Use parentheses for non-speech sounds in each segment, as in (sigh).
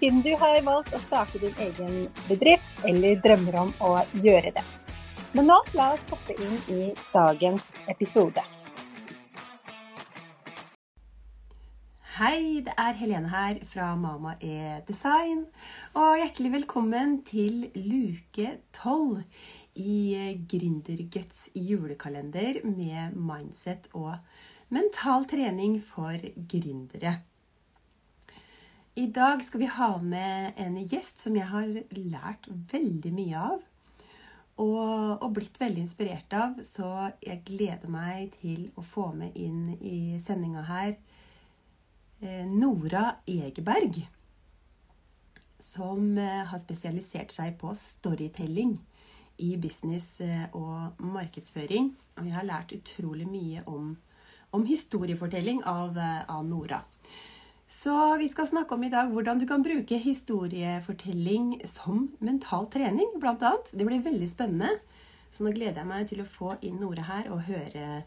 siden du har valgt å starte din egen bedrift eller drømmer om å gjøre det. Men nå la oss hoppe inn i dagens episode. Hei, det er Helene her fra Mama e Design. Og hjertelig velkommen til luke tolv i Gründerguts julekalender med mindset og mental trening for gründere. I dag skal vi ha med en gjest som jeg har lært veldig mye av. Og, og, blitt veldig inspirert av. Så jeg gleder meg til å få med inn i sendinga her eh, Nora Egeberg. Som eh, har spesialisert seg på storytelling i business eh, og markedsføring. Og jeg har lært utrolig mye om, om historiefortelling av, av Nora. Så vi skal snakke om i dag hvordan du kan bruke historiefortelling som mental trening, bl.a. Det blir veldig spennende. Så nå gleder jeg meg til å få inn Nore her og høre,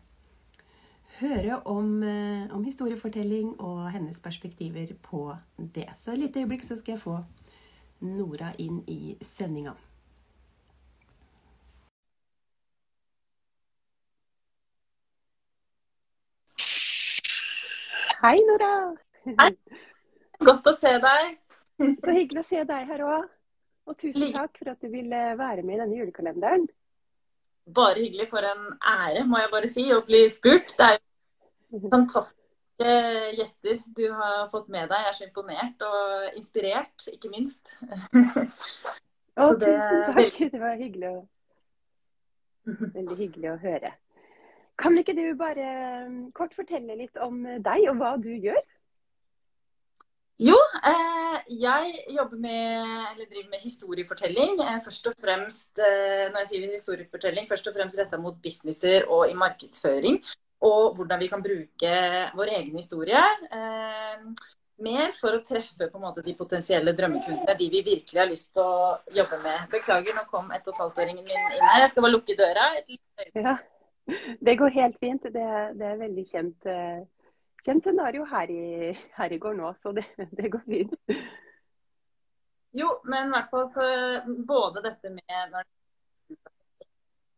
høre om, eh, om, historiefortelling og hennes perspektiver på det. Så et lite øyeblikk så skal jeg få Nora inn i sendinga. Hei, Nora. Hei. Godt å se deg. Så hyggelig å se deg her òg. Og tusen takk for at du ville være med i denne julekalenderen. Bare hyggelig. For en ære, må jeg bare si, å bli spurt. Det er jo fantastiske gjester du har fått med deg. Jeg er så imponert og inspirert, ikke minst. (laughs) Å, det... tusen takk. Det var hyggelig å, veldig hyggelig å høre. Kan ikke du bare um, kort fortelle litt om deg og hva du gjør? Jo, eh, jeg jobber med, eller driver med historiefortelling. Eh, først og fremst eh, når jeg sier historiefortelling, først og fremst retta mot businesser og i markedsføring. Og hvordan vi kan bruke vår egen historie mer for å treffe på en måte de potensielle drømmekundene. De vi virkelig har lyst til å jobbe med. Beklager, nå kom ett og et halvt-åringen min inn her. Jeg skal bare lukke døra. Ja, det går helt fint. Det, det er veldig kjent kjent scenario her i, her i går nå, så det, det, går fint. Jo, men i hvert fall så både dette med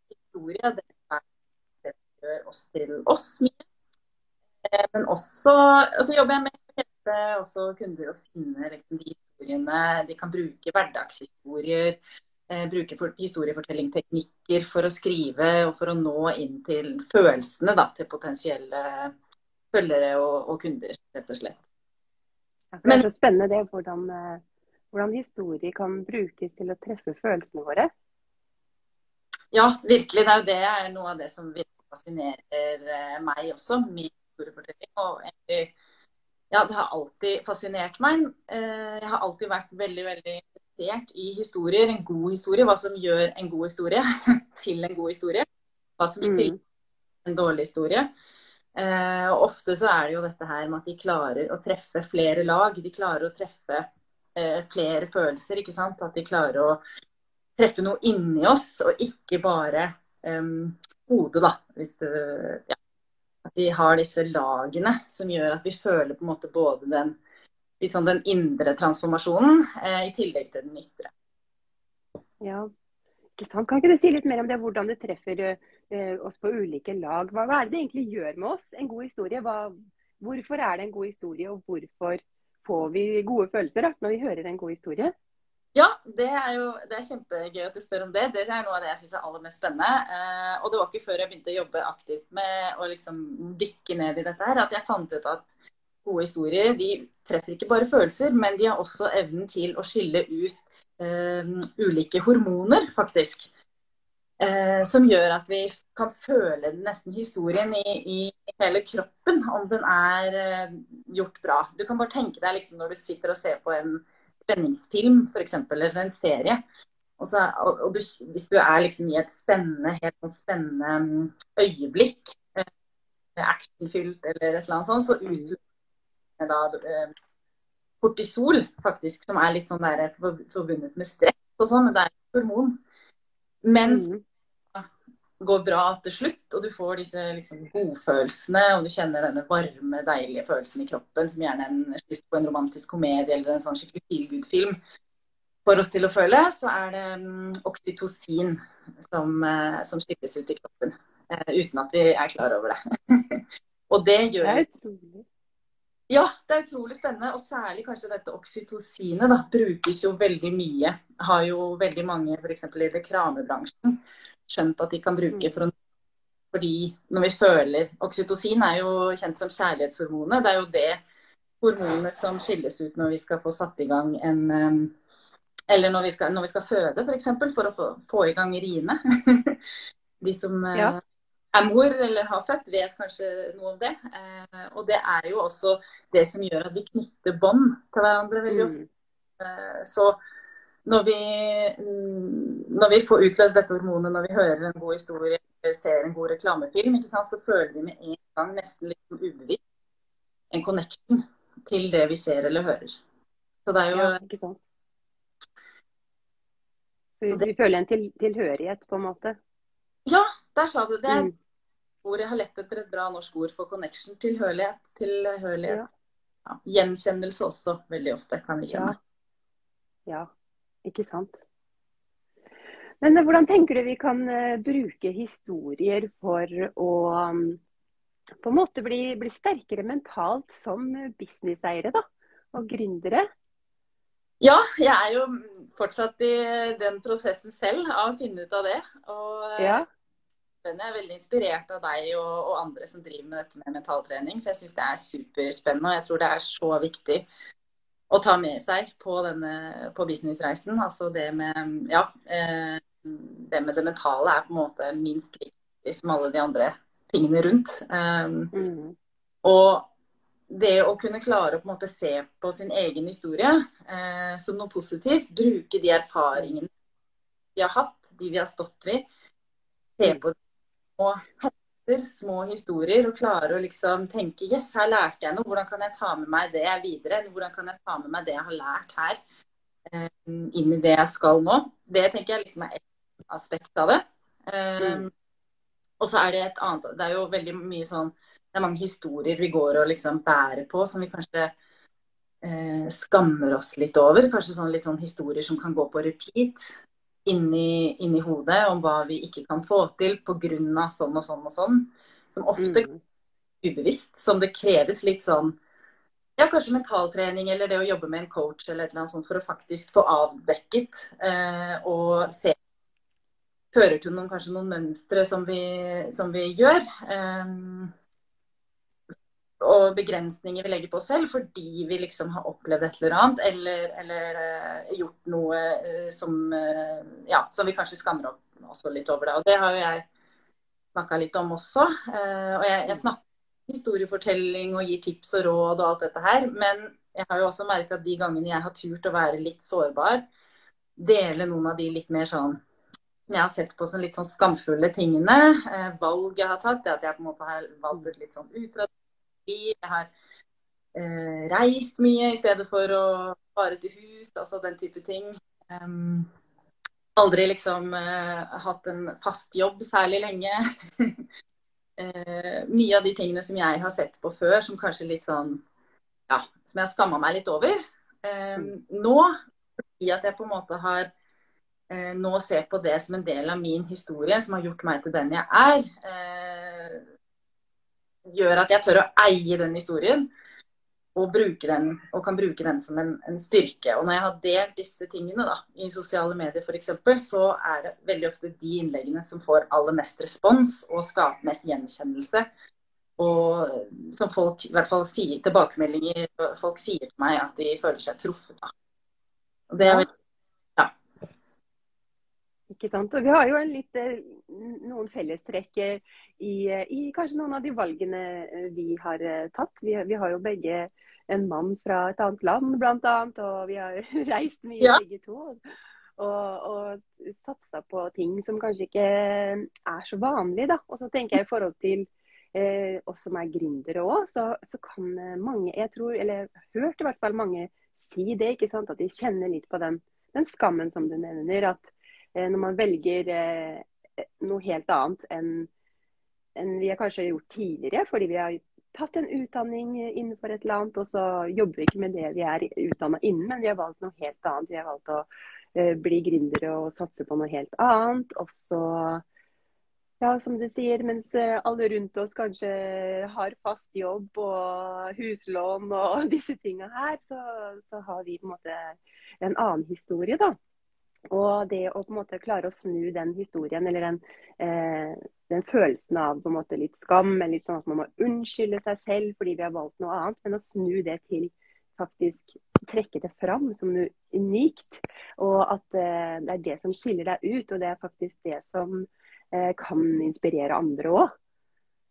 historie, det, det gjør oss til oss mye. Eh, men også altså jobber jeg med å hjelpe også kunder å finne liksom, de historiene de kan bruke, hverdagshistorier. Eh, bruke for, historiefortellingteknikker for å skrive og for å nå inn til følelsene da, til potensielle følgere og, og, kunder, rett og slett. Ja, det er så spennende det, hvordan, eh, hvordan historie kan brukes til å treffe følelsene våre. Ja, virkelig. Det er jo det er noe av det som virkelig fascinerer eh, meg også. Min historiefortelling. Og egentlig, ja, det har alltid fascinert meg. Eh, jeg har alltid vært veldig, veldig interessert i historier. En god historie. Hva som gjør en god historie (laughs) til en god historie. Hva som skiller mm. en dårlig historie. Eh, og ofte så er det jo dette her med at de klarer å treffe flere lag. De klarer å treffe eh, flere følelser. ikke sant? At de klarer å treffe noe inni oss, og ikke bare um, hodet, da. Hvis du, ja. At de har disse lagene som gjør at vi føler på en måte både den, sånn den indre transformasjonen eh, i tillegg til den ytre. Ja, ikke sant. Kan ikke du si litt mer om det, hvordan det treffer Eh, oss på ulike lag. Hva, hva, er det det egentlig gjør med oss, en god historie? Hva, hvorfor er det en god historie, og hvorfor får vi gode følelser da, når vi hører en god historie? Ja, det er jo det er kjempegøy at du spør om det. Det er noe av det jeg syns er aller mest spennende. Eh, og det var ikke før jeg begynte å jobbe aktivt med å liksom dykke ned i dette her, at jeg fant ut at gode historier de treffer ikke bare følelser, men de har også evnen til å skille ut eh, ulike hormoner, faktisk. Eh, som gjør at vi kan føle nesten historien i, i, hele kroppen, om den er eh, gjort bra. Du kan bare tenke deg liksom når du sitter og ser på en spenningsfilm f.eks., eller en serie. Og, så, og, og du, hvis du er liksom i et spennende, helt sånn spennende mm, øyeblikk, eh, actionfylt eller et eller annet sånt, så utløser da eh, kortisol, faktisk, som er litt sånn der forbundet med stress og sånn, men det er hormon. Mens mm går bra til slutt, og du får disse liksom, godfølelsene, og du kjenner denne varme, deilige følelsen i kroppen, som gjerne er en slutt på en romantisk komedie eller en sånn skikkelig feelgood-film, får oss til å føle, så er det um, oksytocin som, uh, som slippes ut i kroppen. Uh, uten at vi er klar over det. (laughs) og det gjør det. Ja, det er utrolig spennende. Og særlig kanskje dette oksytocinet da, brukes jo veldig mye. Har jo veldig mange f.eks. i reklamebransjen skjønt at de kan bruke for å fordi når vi føler Oksytocin er jo kjent som kjærlighetshormonet. Det er jo det hormonet som skilles ut når vi skal få satt i gang en Eller når vi skal, når vi skal føde, f.eks. For, for å få, få, i gang riene. (laughs) De som eh, ja. Er mor eller har født, vet kanskje noe om det. Eh, og det er jo også det som gjør at vi knytter bånd til hverandre veldig ofte. Mm. Eh, så når vi, når vi, får utløst dette hormonet, når vi hører en god historie eller ser en god reklamefilm, så føler vi med en gang nesten litt ubevisst en connection til det vi ser eller hører. Så det er jo ja, ikke sant. Vi, vi føler en til, tilhørighet, på en måte? Ja, der sa du det. Mm. Ord jeg har lett etter et bra norsk ord for connection. Tilhørighet. Tilhørighet. Ja. Ja, gjenkjennelse også, veldig ofte, kan vi kjenne. Ja. ja. Ikke sant. Men hvordan tenker du vi kan eh, bruke historier for å mm, på en måte bli, bli sterkere mentalt som businesseiere da, og gründere? Ja, jeg er jo fortsatt i den prosessen selv av å finne ut av det. Og eh, ja. jeg er veldig inspirert av deg og, og, andre som driver med dette med mentaltrening. For jeg syns det er superspennende, og jeg tror det er så viktig å ta med seg på, denne, på businessreisen. Altså det med ja, eh, det med det mentale er på en måte minst like viktig som alle de andre tingene rundt. Um, mm. Og det å kunne klare å på en måte se på sin egen historie eh, som noe positivt, bruke de erfaringene vi har hatt, de vi har stått ved, se mm. på det og små historier og klarer å liksom tenke yes, her lærte jeg noe. Hvordan kan jeg ta med meg det videre? Hvordan kan jeg ta med meg det jeg har lært her, eh, inn i det jeg skal nå? Det tenker jeg liksom er ett aspekt av det. Mm. Og så er det et annet Det er jo veldig mye sånn Det er mange historier vi går og liksom bærer på som vi kanskje eh, skammer oss litt over. Kanskje sånn litt sånn historier som kan gå på repeat inni, inni hodet om hva vi ikke kan få til pga. sånn og sånn og sånn. Som ofte mm. ubevisst. Som det kreves litt sånn ja, kanskje mentaltrening eller det å jobbe med en coach eller et eller annet sånt for å faktisk få avdekket eh, og se Fører til noen, kanskje noen mønstre som vi, som vi gjør. Eh, og begrensninger vi legger på oss selv fordi vi liksom har opplevd et eller annet, eller, eller uh, gjort noe uh, som, uh, ja, som vi kanskje skammer oss litt over. Det. Og det har jo jeg snakka litt om også. og jeg, jeg snakker historiefortelling og gir tips og råd og alt dette her. Men jeg har jo også merka at de gangene jeg har turt å være litt sårbar, dele noen av de litt mer sånn jeg har sett på som litt sånn skamfulle tingene. valg jeg har tatt, det at jeg på en måte har valgt et litt sånn utradisjonelt jeg har eh, reist mye i stedet for å fare til hus, altså den type ting. Um, aldri liksom eh, hatt en fast jobb særlig lenge. (laughs) eh, mye av de tingene som jeg har sett på før, som kanskje litt sånn Ja, som jeg har skamma meg litt over. Um, nå, fordi at jeg på en måte har eh, nå ser på det som en del av min historie, som har gjort meg til den jeg er. Gjør at jeg tør å eie den historien. Og, bruke den, og kan bruke den som en, en, styrke. Og når jeg har delt disse tingene da, i sosiale medier f.eks., så er det veldig ofte de innleggene som får aller mest respons og skaper mest gjenkjennelse. Og som folk i hvert fall sier tilbakemeldinger folk sier til meg at de føler seg truffet av. Og det er veldig ikke sant? Og vi har jo litt, eh, noen fellestrekk i, i, kanskje noen av de valgene eh, vi har eh, tatt. Vi, vi har jo begge en mann fra et annet land, annet. Og vi har (laughs) reist mye Ja. begge to. Og, og satsa på ting som kanskje ikke er så vanlig, da. Og så tenker jeg i forhold til eh, oss som er gründere òg, så, så kan eh, mange, jeg tror, eller jeg hørt i hvert fall mange si det, ikke sant. At de kjenner litt på den, den skammen som du nevner. At eh, når man velger eh, noe helt annet enn enn vi har kanskje gjort tidligere, fordi vi har tatt en utdanning innenfor et eller annet, og så jobber vi ikke med det vi er utdanna innen, men vi har valgt noe helt annet. Vi har valgt å eh, bli gründere og satse på noe helt annet. Og så, ja, som du sier, mens eh, alle rundt oss kanskje har fast jobb og huslån og (laughs) disse tinga her, så, så har vi på en måte en annen historie, da. Og det å på en måte klare å snu den historien, eller den, eh, den følelsen av på en måte litt skam, eller litt sånn at man må unnskylde seg selv fordi vi har valgt noe annet, men å snu det til faktisk trekke det fram som noe unikt. Og at eh, det er det som skiller deg ut, og det er faktisk det som eh, kan inspirere andre òg.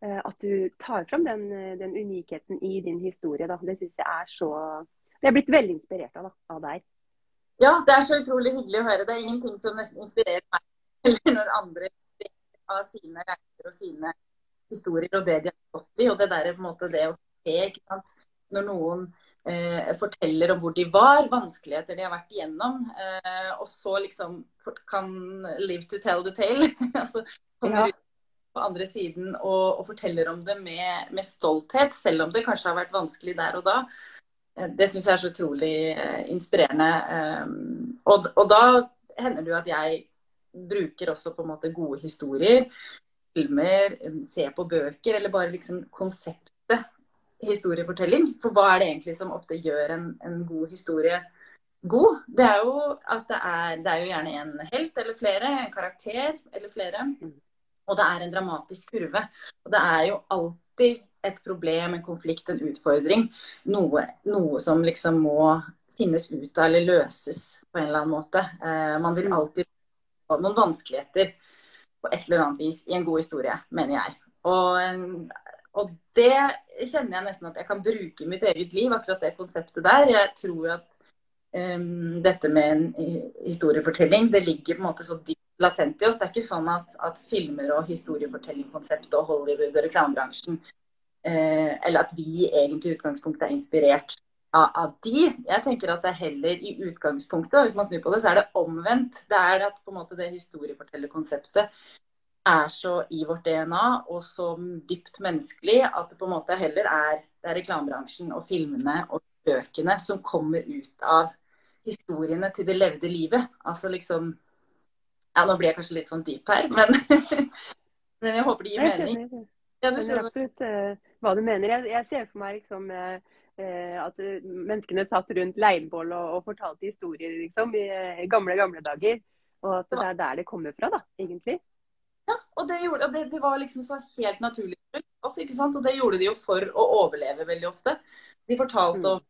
Eh, at du tar fram den, eh, den unikheten i din historie. Da. Det syns jeg er så Det er blitt veldig inspirert av, da, av deg. Ja, det er så utrolig hyggelig å høre. Det er ingenting som nesten inspirerer meg eller når andre av sine reiser og sine historier og det de har stått i. Og det der på en måte det å se, ikke sant. Når noen eh, forteller om hvor de var, vanskeligheter de har vært igjennom, eh, og så liksom kan live to tell the tale. (laughs) altså kommer Ja. ut på andre siden og, og forteller om det med, med stolthet, selv om det kanskje har vært vanskelig der og da. Eh, Det syns jeg er så utrolig eh, inspirerende. Um, og, og da hender det jo at jeg bruker også på en måte gode historier, filmer, ser på bøker, eller bare liksom konseptet historiefortelling. For hva er det egentlig som ofte gjør en, en god historie god? Det er jo at det er, det er jo gjerne en helt eller flere, en karakter eller flere. Og det er en dramatisk kurve. Og det er jo alltid et problem, en konflikt, en utfordring. Noe, noe som liksom må finnes ut av eller løses på en eller annen måte. Eh, man vil alltid ha noen vanskeligheter på et eller annet vis i en god historie, mener jeg. Og, eh, og det kjenner jeg nesten at jeg kan bruke i mitt eget liv, akkurat det konseptet der. Jeg tror at um, dette med en historiefortelling, det ligger på en måte så dypt latent i oss. Det er ikke sånn at, at filmer og historiefortellingkonseptet og Hollywood og reklamebransjen eh, Eller at vi egentlig i utgangspunktet er inspirert av, av de. Jeg tenker at det er heller i utgangspunktet, hvis man snur på det, så er det omvendt. Det er at på en måte det historiefortellerkonseptet er så i vårt DNA og så dypt menneskelig at det på en måte heller er, det er reklamebransjen og filmene og bøkene som kommer ut av historiene til det levde livet. Altså liksom Ja, nå blir jeg kanskje litt sånn dyp her, men, (laughs) men jeg håper det gir Jeg mening. skjønner skjønner. absolutt eh, hva du mener. Jeg, jeg ser for meg liksom eh, eh, at eh, menneskene satt rundt leirbål og, og fortalte historier liksom, i eh, gamle, gamle dager. Og at det er der det kommer fra, da, egentlig. Ja, og det, gjorde, og det, det var liksom så helt naturlig for oss, ikke sant? Og det gjorde de jo for å overleve veldig ofte. De fortalte om,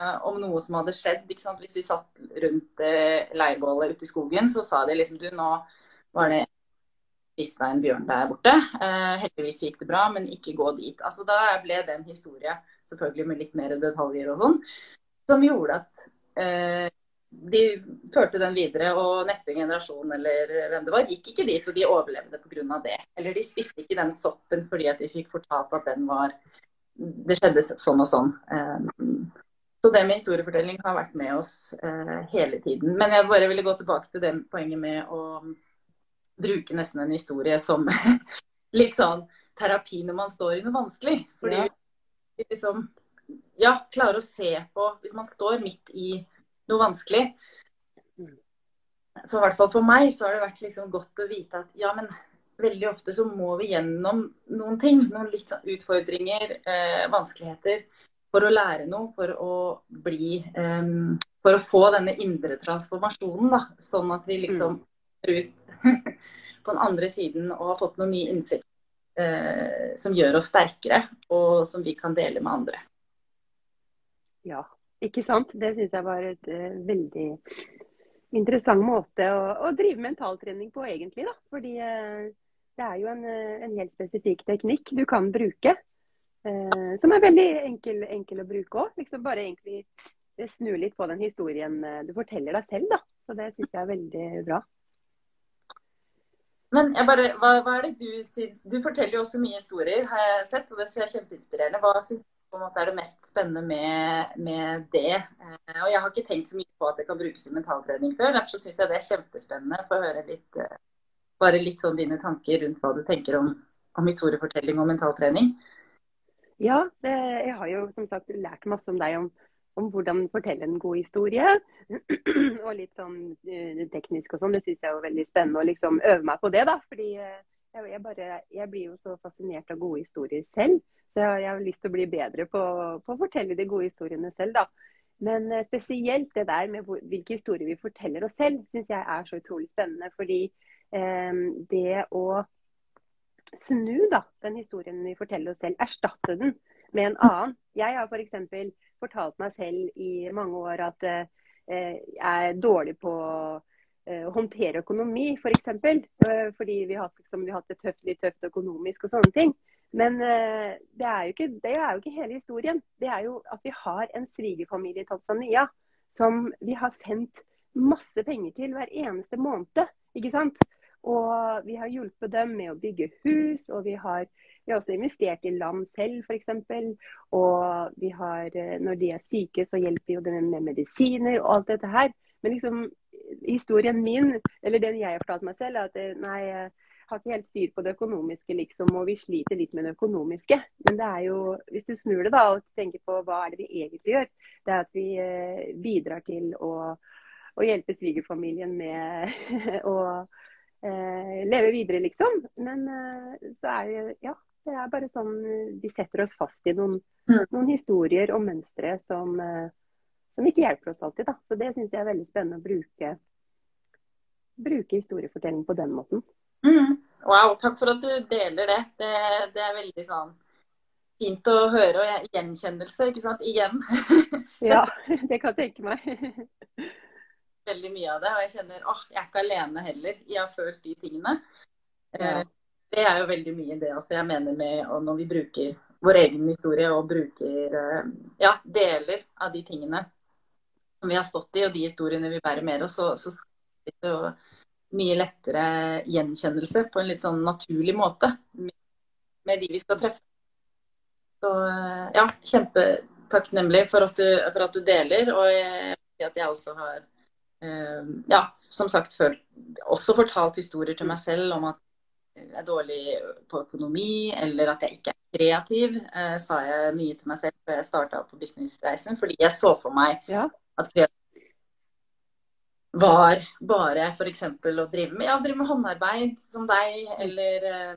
eh, om noe som hadde skjedd. ikke sant? Hvis de satt rundt eh, leirbålet ute i skogen, så sa de liksom du, nå var det mista en bjørn der borte. Eh, heldigvis gikk det bra, men ikke gå dit. Altså Da ble det en historie, selvfølgelig med litt mer detaljer og sånn, som gjorde at eh, de førte den videre, og neste generasjon eller hvem det var, gikk ikke dit, og de overlevde pga. det. Eller de spiste ikke den soppen fordi at de fikk fortalt at den var Det skjedde sånn og sånn. Eh, Så det med historiefortelling har vært med oss eh, hele tiden. Men jeg bare ville gå tilbake til det poenget med å bruke nesten en historie som (laughs) litt sånn terapi når man står i noe vanskelig. Fordi Ja. liksom ja, klarer å se på Hvis man står midt i noe vanskelig, så i hvert fall for meg så har det vært liksom godt å vite at ja, men veldig ofte så må vi gjennom noen ting. Noen litt sånn utfordringer, eh, vanskeligheter. For å lære noe, for å bli eh, For å få denne indre transformasjonen, da. Sånn at vi liksom er ut på den andre siden og har fått noen nye innsikt eh, som gjør oss sterkere, og som vi kan dele med andre. Ja, ikke sant? Det syns jeg var et uh, veldig interessant måte å, å drive mentaltrening på, egentlig. da. Fordi uh, det er jo en, eh, en helt spesifikk teknikk du kan bruke. Uh, som er veldig enkel, enkel å bruke òg. Liksom bare egentlig snu litt på den historien du forteller deg selv. da. Så det syns jeg er veldig bra. Men bare, hva, hva, er det du syns Du forteller jo også mye historier, har jeg sett, og det synes jeg er kjempeinspirerende. Hva syns du på en måte er det mest spennende med, med det? Eh, og Jeg har ikke tenkt så mye på at det kan brukes i mentaltrening før. Derfor syns jeg det er kjempespennende. Få høre litt, eh, bare litt sånn dine tanker rundt hva du tenker om, om historiefortelling og mentaltrening. Ja, det, jeg har jo som sagt lært masse om deg om om hvordan fortelle en god historie. (clears throat) og litt sånn uh, teknisk og sånn. Det syns jeg er veldig spennende å liksom øve meg på det, da. Fordi uh, jeg, bare, jeg, blir jo så fascinert av gode historier selv. Så jeg, har lyst til å bli bedre på, på, å fortelle de gode historiene selv, da. Men uh, spesielt det der med hvilke historier vi forteller oss selv, syns jeg er så utrolig spennende. Fordi det å snu da, den historien vi forteller oss selv, erstatte den med en annen. Jeg har f.eks fortalt meg selv i mange år at eh, jeg er dårlig på eh, å håndtere økonomi, f.eks. For eksempel, eh, fordi vi har, liksom, vi har hatt det tøft, litt tøft økonomisk og sånne ting. Men det er, ikke, det er, jo ikke, hele historien. Det er jo at vi har en svigerfamilie i Tanzania som vi har sendt masse penger til hver eneste måned. ikke sant? Og vi har hjulpet dem med å bygge hus, og vi har vi har også investert i land selv, f.eks. Og vi har, eh, når de er syke, så hjelper jo dem med medisiner og alt dette her. Men liksom, historien min, eller den jeg har fortalt meg selv, er at eh, nei, jeg har ikke helt styr på det økonomiske, liksom, og vi sliter litt med det økonomiske. Men det er jo, hvis du snur det da og tenker på hva er det vi egentlig gjør, det er at vi eh, bidrar til å, å hjelpe svigerfamilien med (laughs) å eh, leve videre, liksom. Men eh, så er det ja, det er bare sånn Vi setter oss fast i noen, mm. noen historier og mønstre som, eh, som, ikke hjelper oss alltid. Da. Så det syns jeg er veldig spennende å bruke, bruke historiefortelling på den måten. Mm. Wow, takk for at du deler det. det. Det, er veldig sånn fint å høre og gjenkjennelse, ikke sant. Igjen. (laughs) ja, det kan jeg tenke meg. veldig mye av det. Og jeg kjenner åh, jeg er ikke alene heller i å ha følt de tingene. Ja. Det er jo veldig mye det altså, jeg mener med når vi bruker vår egen historie og bruker eh, ja, deler av de tingene som vi har stått i, og de historiene vi bærer med oss, så, så skaper det jo mye lettere gjenkjennelse på en litt sånn naturlig måte med de vi skal treffe. Så eh, ja, kjempetakknemlig for for at du deler. Og jeg, at jeg også har eh, ja, som sagt også fortalt historier til meg selv om at er dårlig på økonomi, eller at jeg ikke er kreativ, eh, sa jeg mye til meg selv før jeg starta på businessreisen. Fordi jeg så for meg ja. at kreativ var bare f.eks. å drive med, ja, drive med håndarbeid som deg, eller eh,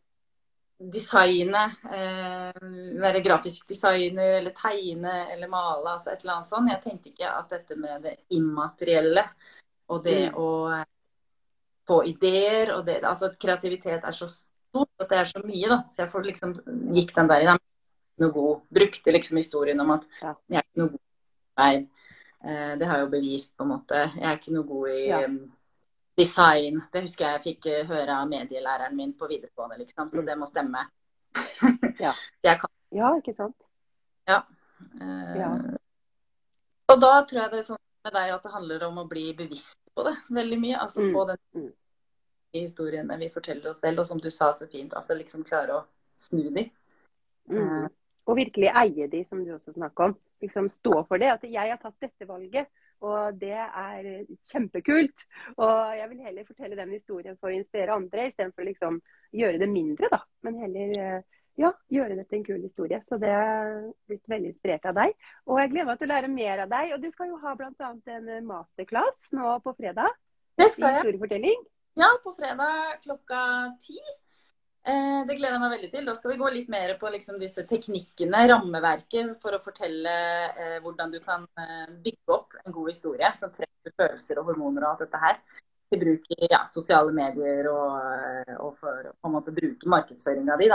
designe. Eh, være grafisk designer, eller tegne eller male. altså et eller annet sånt. Jeg tenkte ikke at dette med det immaterielle og det mm. å få ideer. og det, altså at Kreativitet er så stort at det er så mye. da, Så jeg får liksom gikk den der noe god, Brukte liksom historien om at jeg er ikke noe god i arbeid. Eh, det har jeg jo bevist, på en måte. Jeg er ikke noe god i ja. design. Det husker jeg jeg fikk uh, høre av medielæreren min på videregående, liksom. Så mm. det må stemme. ja. (laughs) ja. ikke sant. Ja. Ja. Og da tror jeg det er sånn med deg at det handler om å bli bevisst på det veldig mye. Altså få mm. den mm. historiene vi forteller oss selv, og som du sa så fint, altså liksom klare å snu de. Mm. Eh. Og virkelig eie de, som du også snakker om. Liksom stå for det. At jeg har tatt dette valget, og det er kjempekult. Og jeg vil heller fortelle den historien for å inspirere andre, istedenfor å liksom gjøre det mindre, da. Men heller eh, ja, gjøre det til en kul historie. Så det har blitt veldig inspirert av deg. Og jeg gleder meg til å lære mer av deg. Og du skal jo ha bl.a. en masterclass nå på fredag. Det skal jeg. Ja, på fredag klokka ti. Eh, det gleder jeg meg veldig til. Da skal vi gå litt mer på liksom disse teknikkene, rammeverket, for å fortelle eh, hvordan du kan eh, bygge opp en god historie som treffer følelser og hormoner og alt dette her. Til bruk i ja, sosiale medier og, eh, og for å bruke markedsføringa di.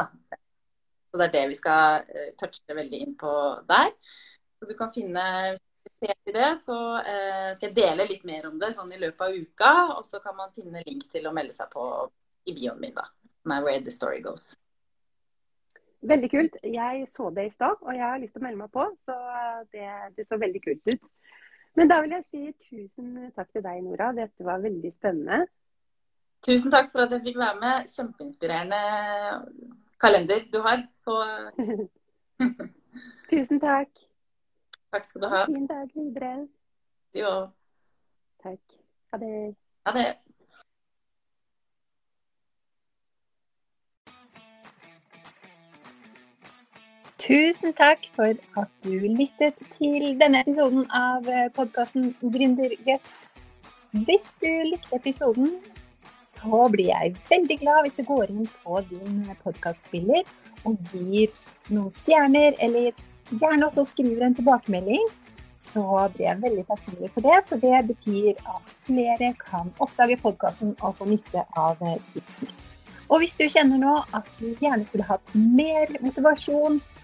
Så det er det vi skal uh, touche veldig inn på der. Så du kan finne i det, så uh, skal jeg dele litt mer om det sånn i løpet av uka. Og så kan man finne link til å melde seg på i bioen min, da. My way Where the Story Goes. Veldig kult. Jeg så det i stad, og jeg har lyst til å melde meg på. Så det, det så veldig kult ut. Men da vil jeg si tusen takk til deg, Nora. Dette var veldig spennende. Tusen takk for at jeg fikk være med. Kjempeinspirerende kalender du har. Så (laughs) Tusen takk. Takk skal du ha. Fin dag videre. Du òg. Takk. Ha det. Ha det. Tusen takk for at du lyttet til denne episoden av podkasten Gründerguts. Hvis du likte episoden, så blir jeg veldig glad hvis du går inn på din podkastspiller og gir noen stjerner, eller gjerne også skriver en tilbakemelding. Så blir jeg veldig takknemlig for det, for det betyr at flere kan oppdage podkasten og få nytte av tipsene. Og hvis du kjenner nå at du gjerne skulle hatt mer motivasjon,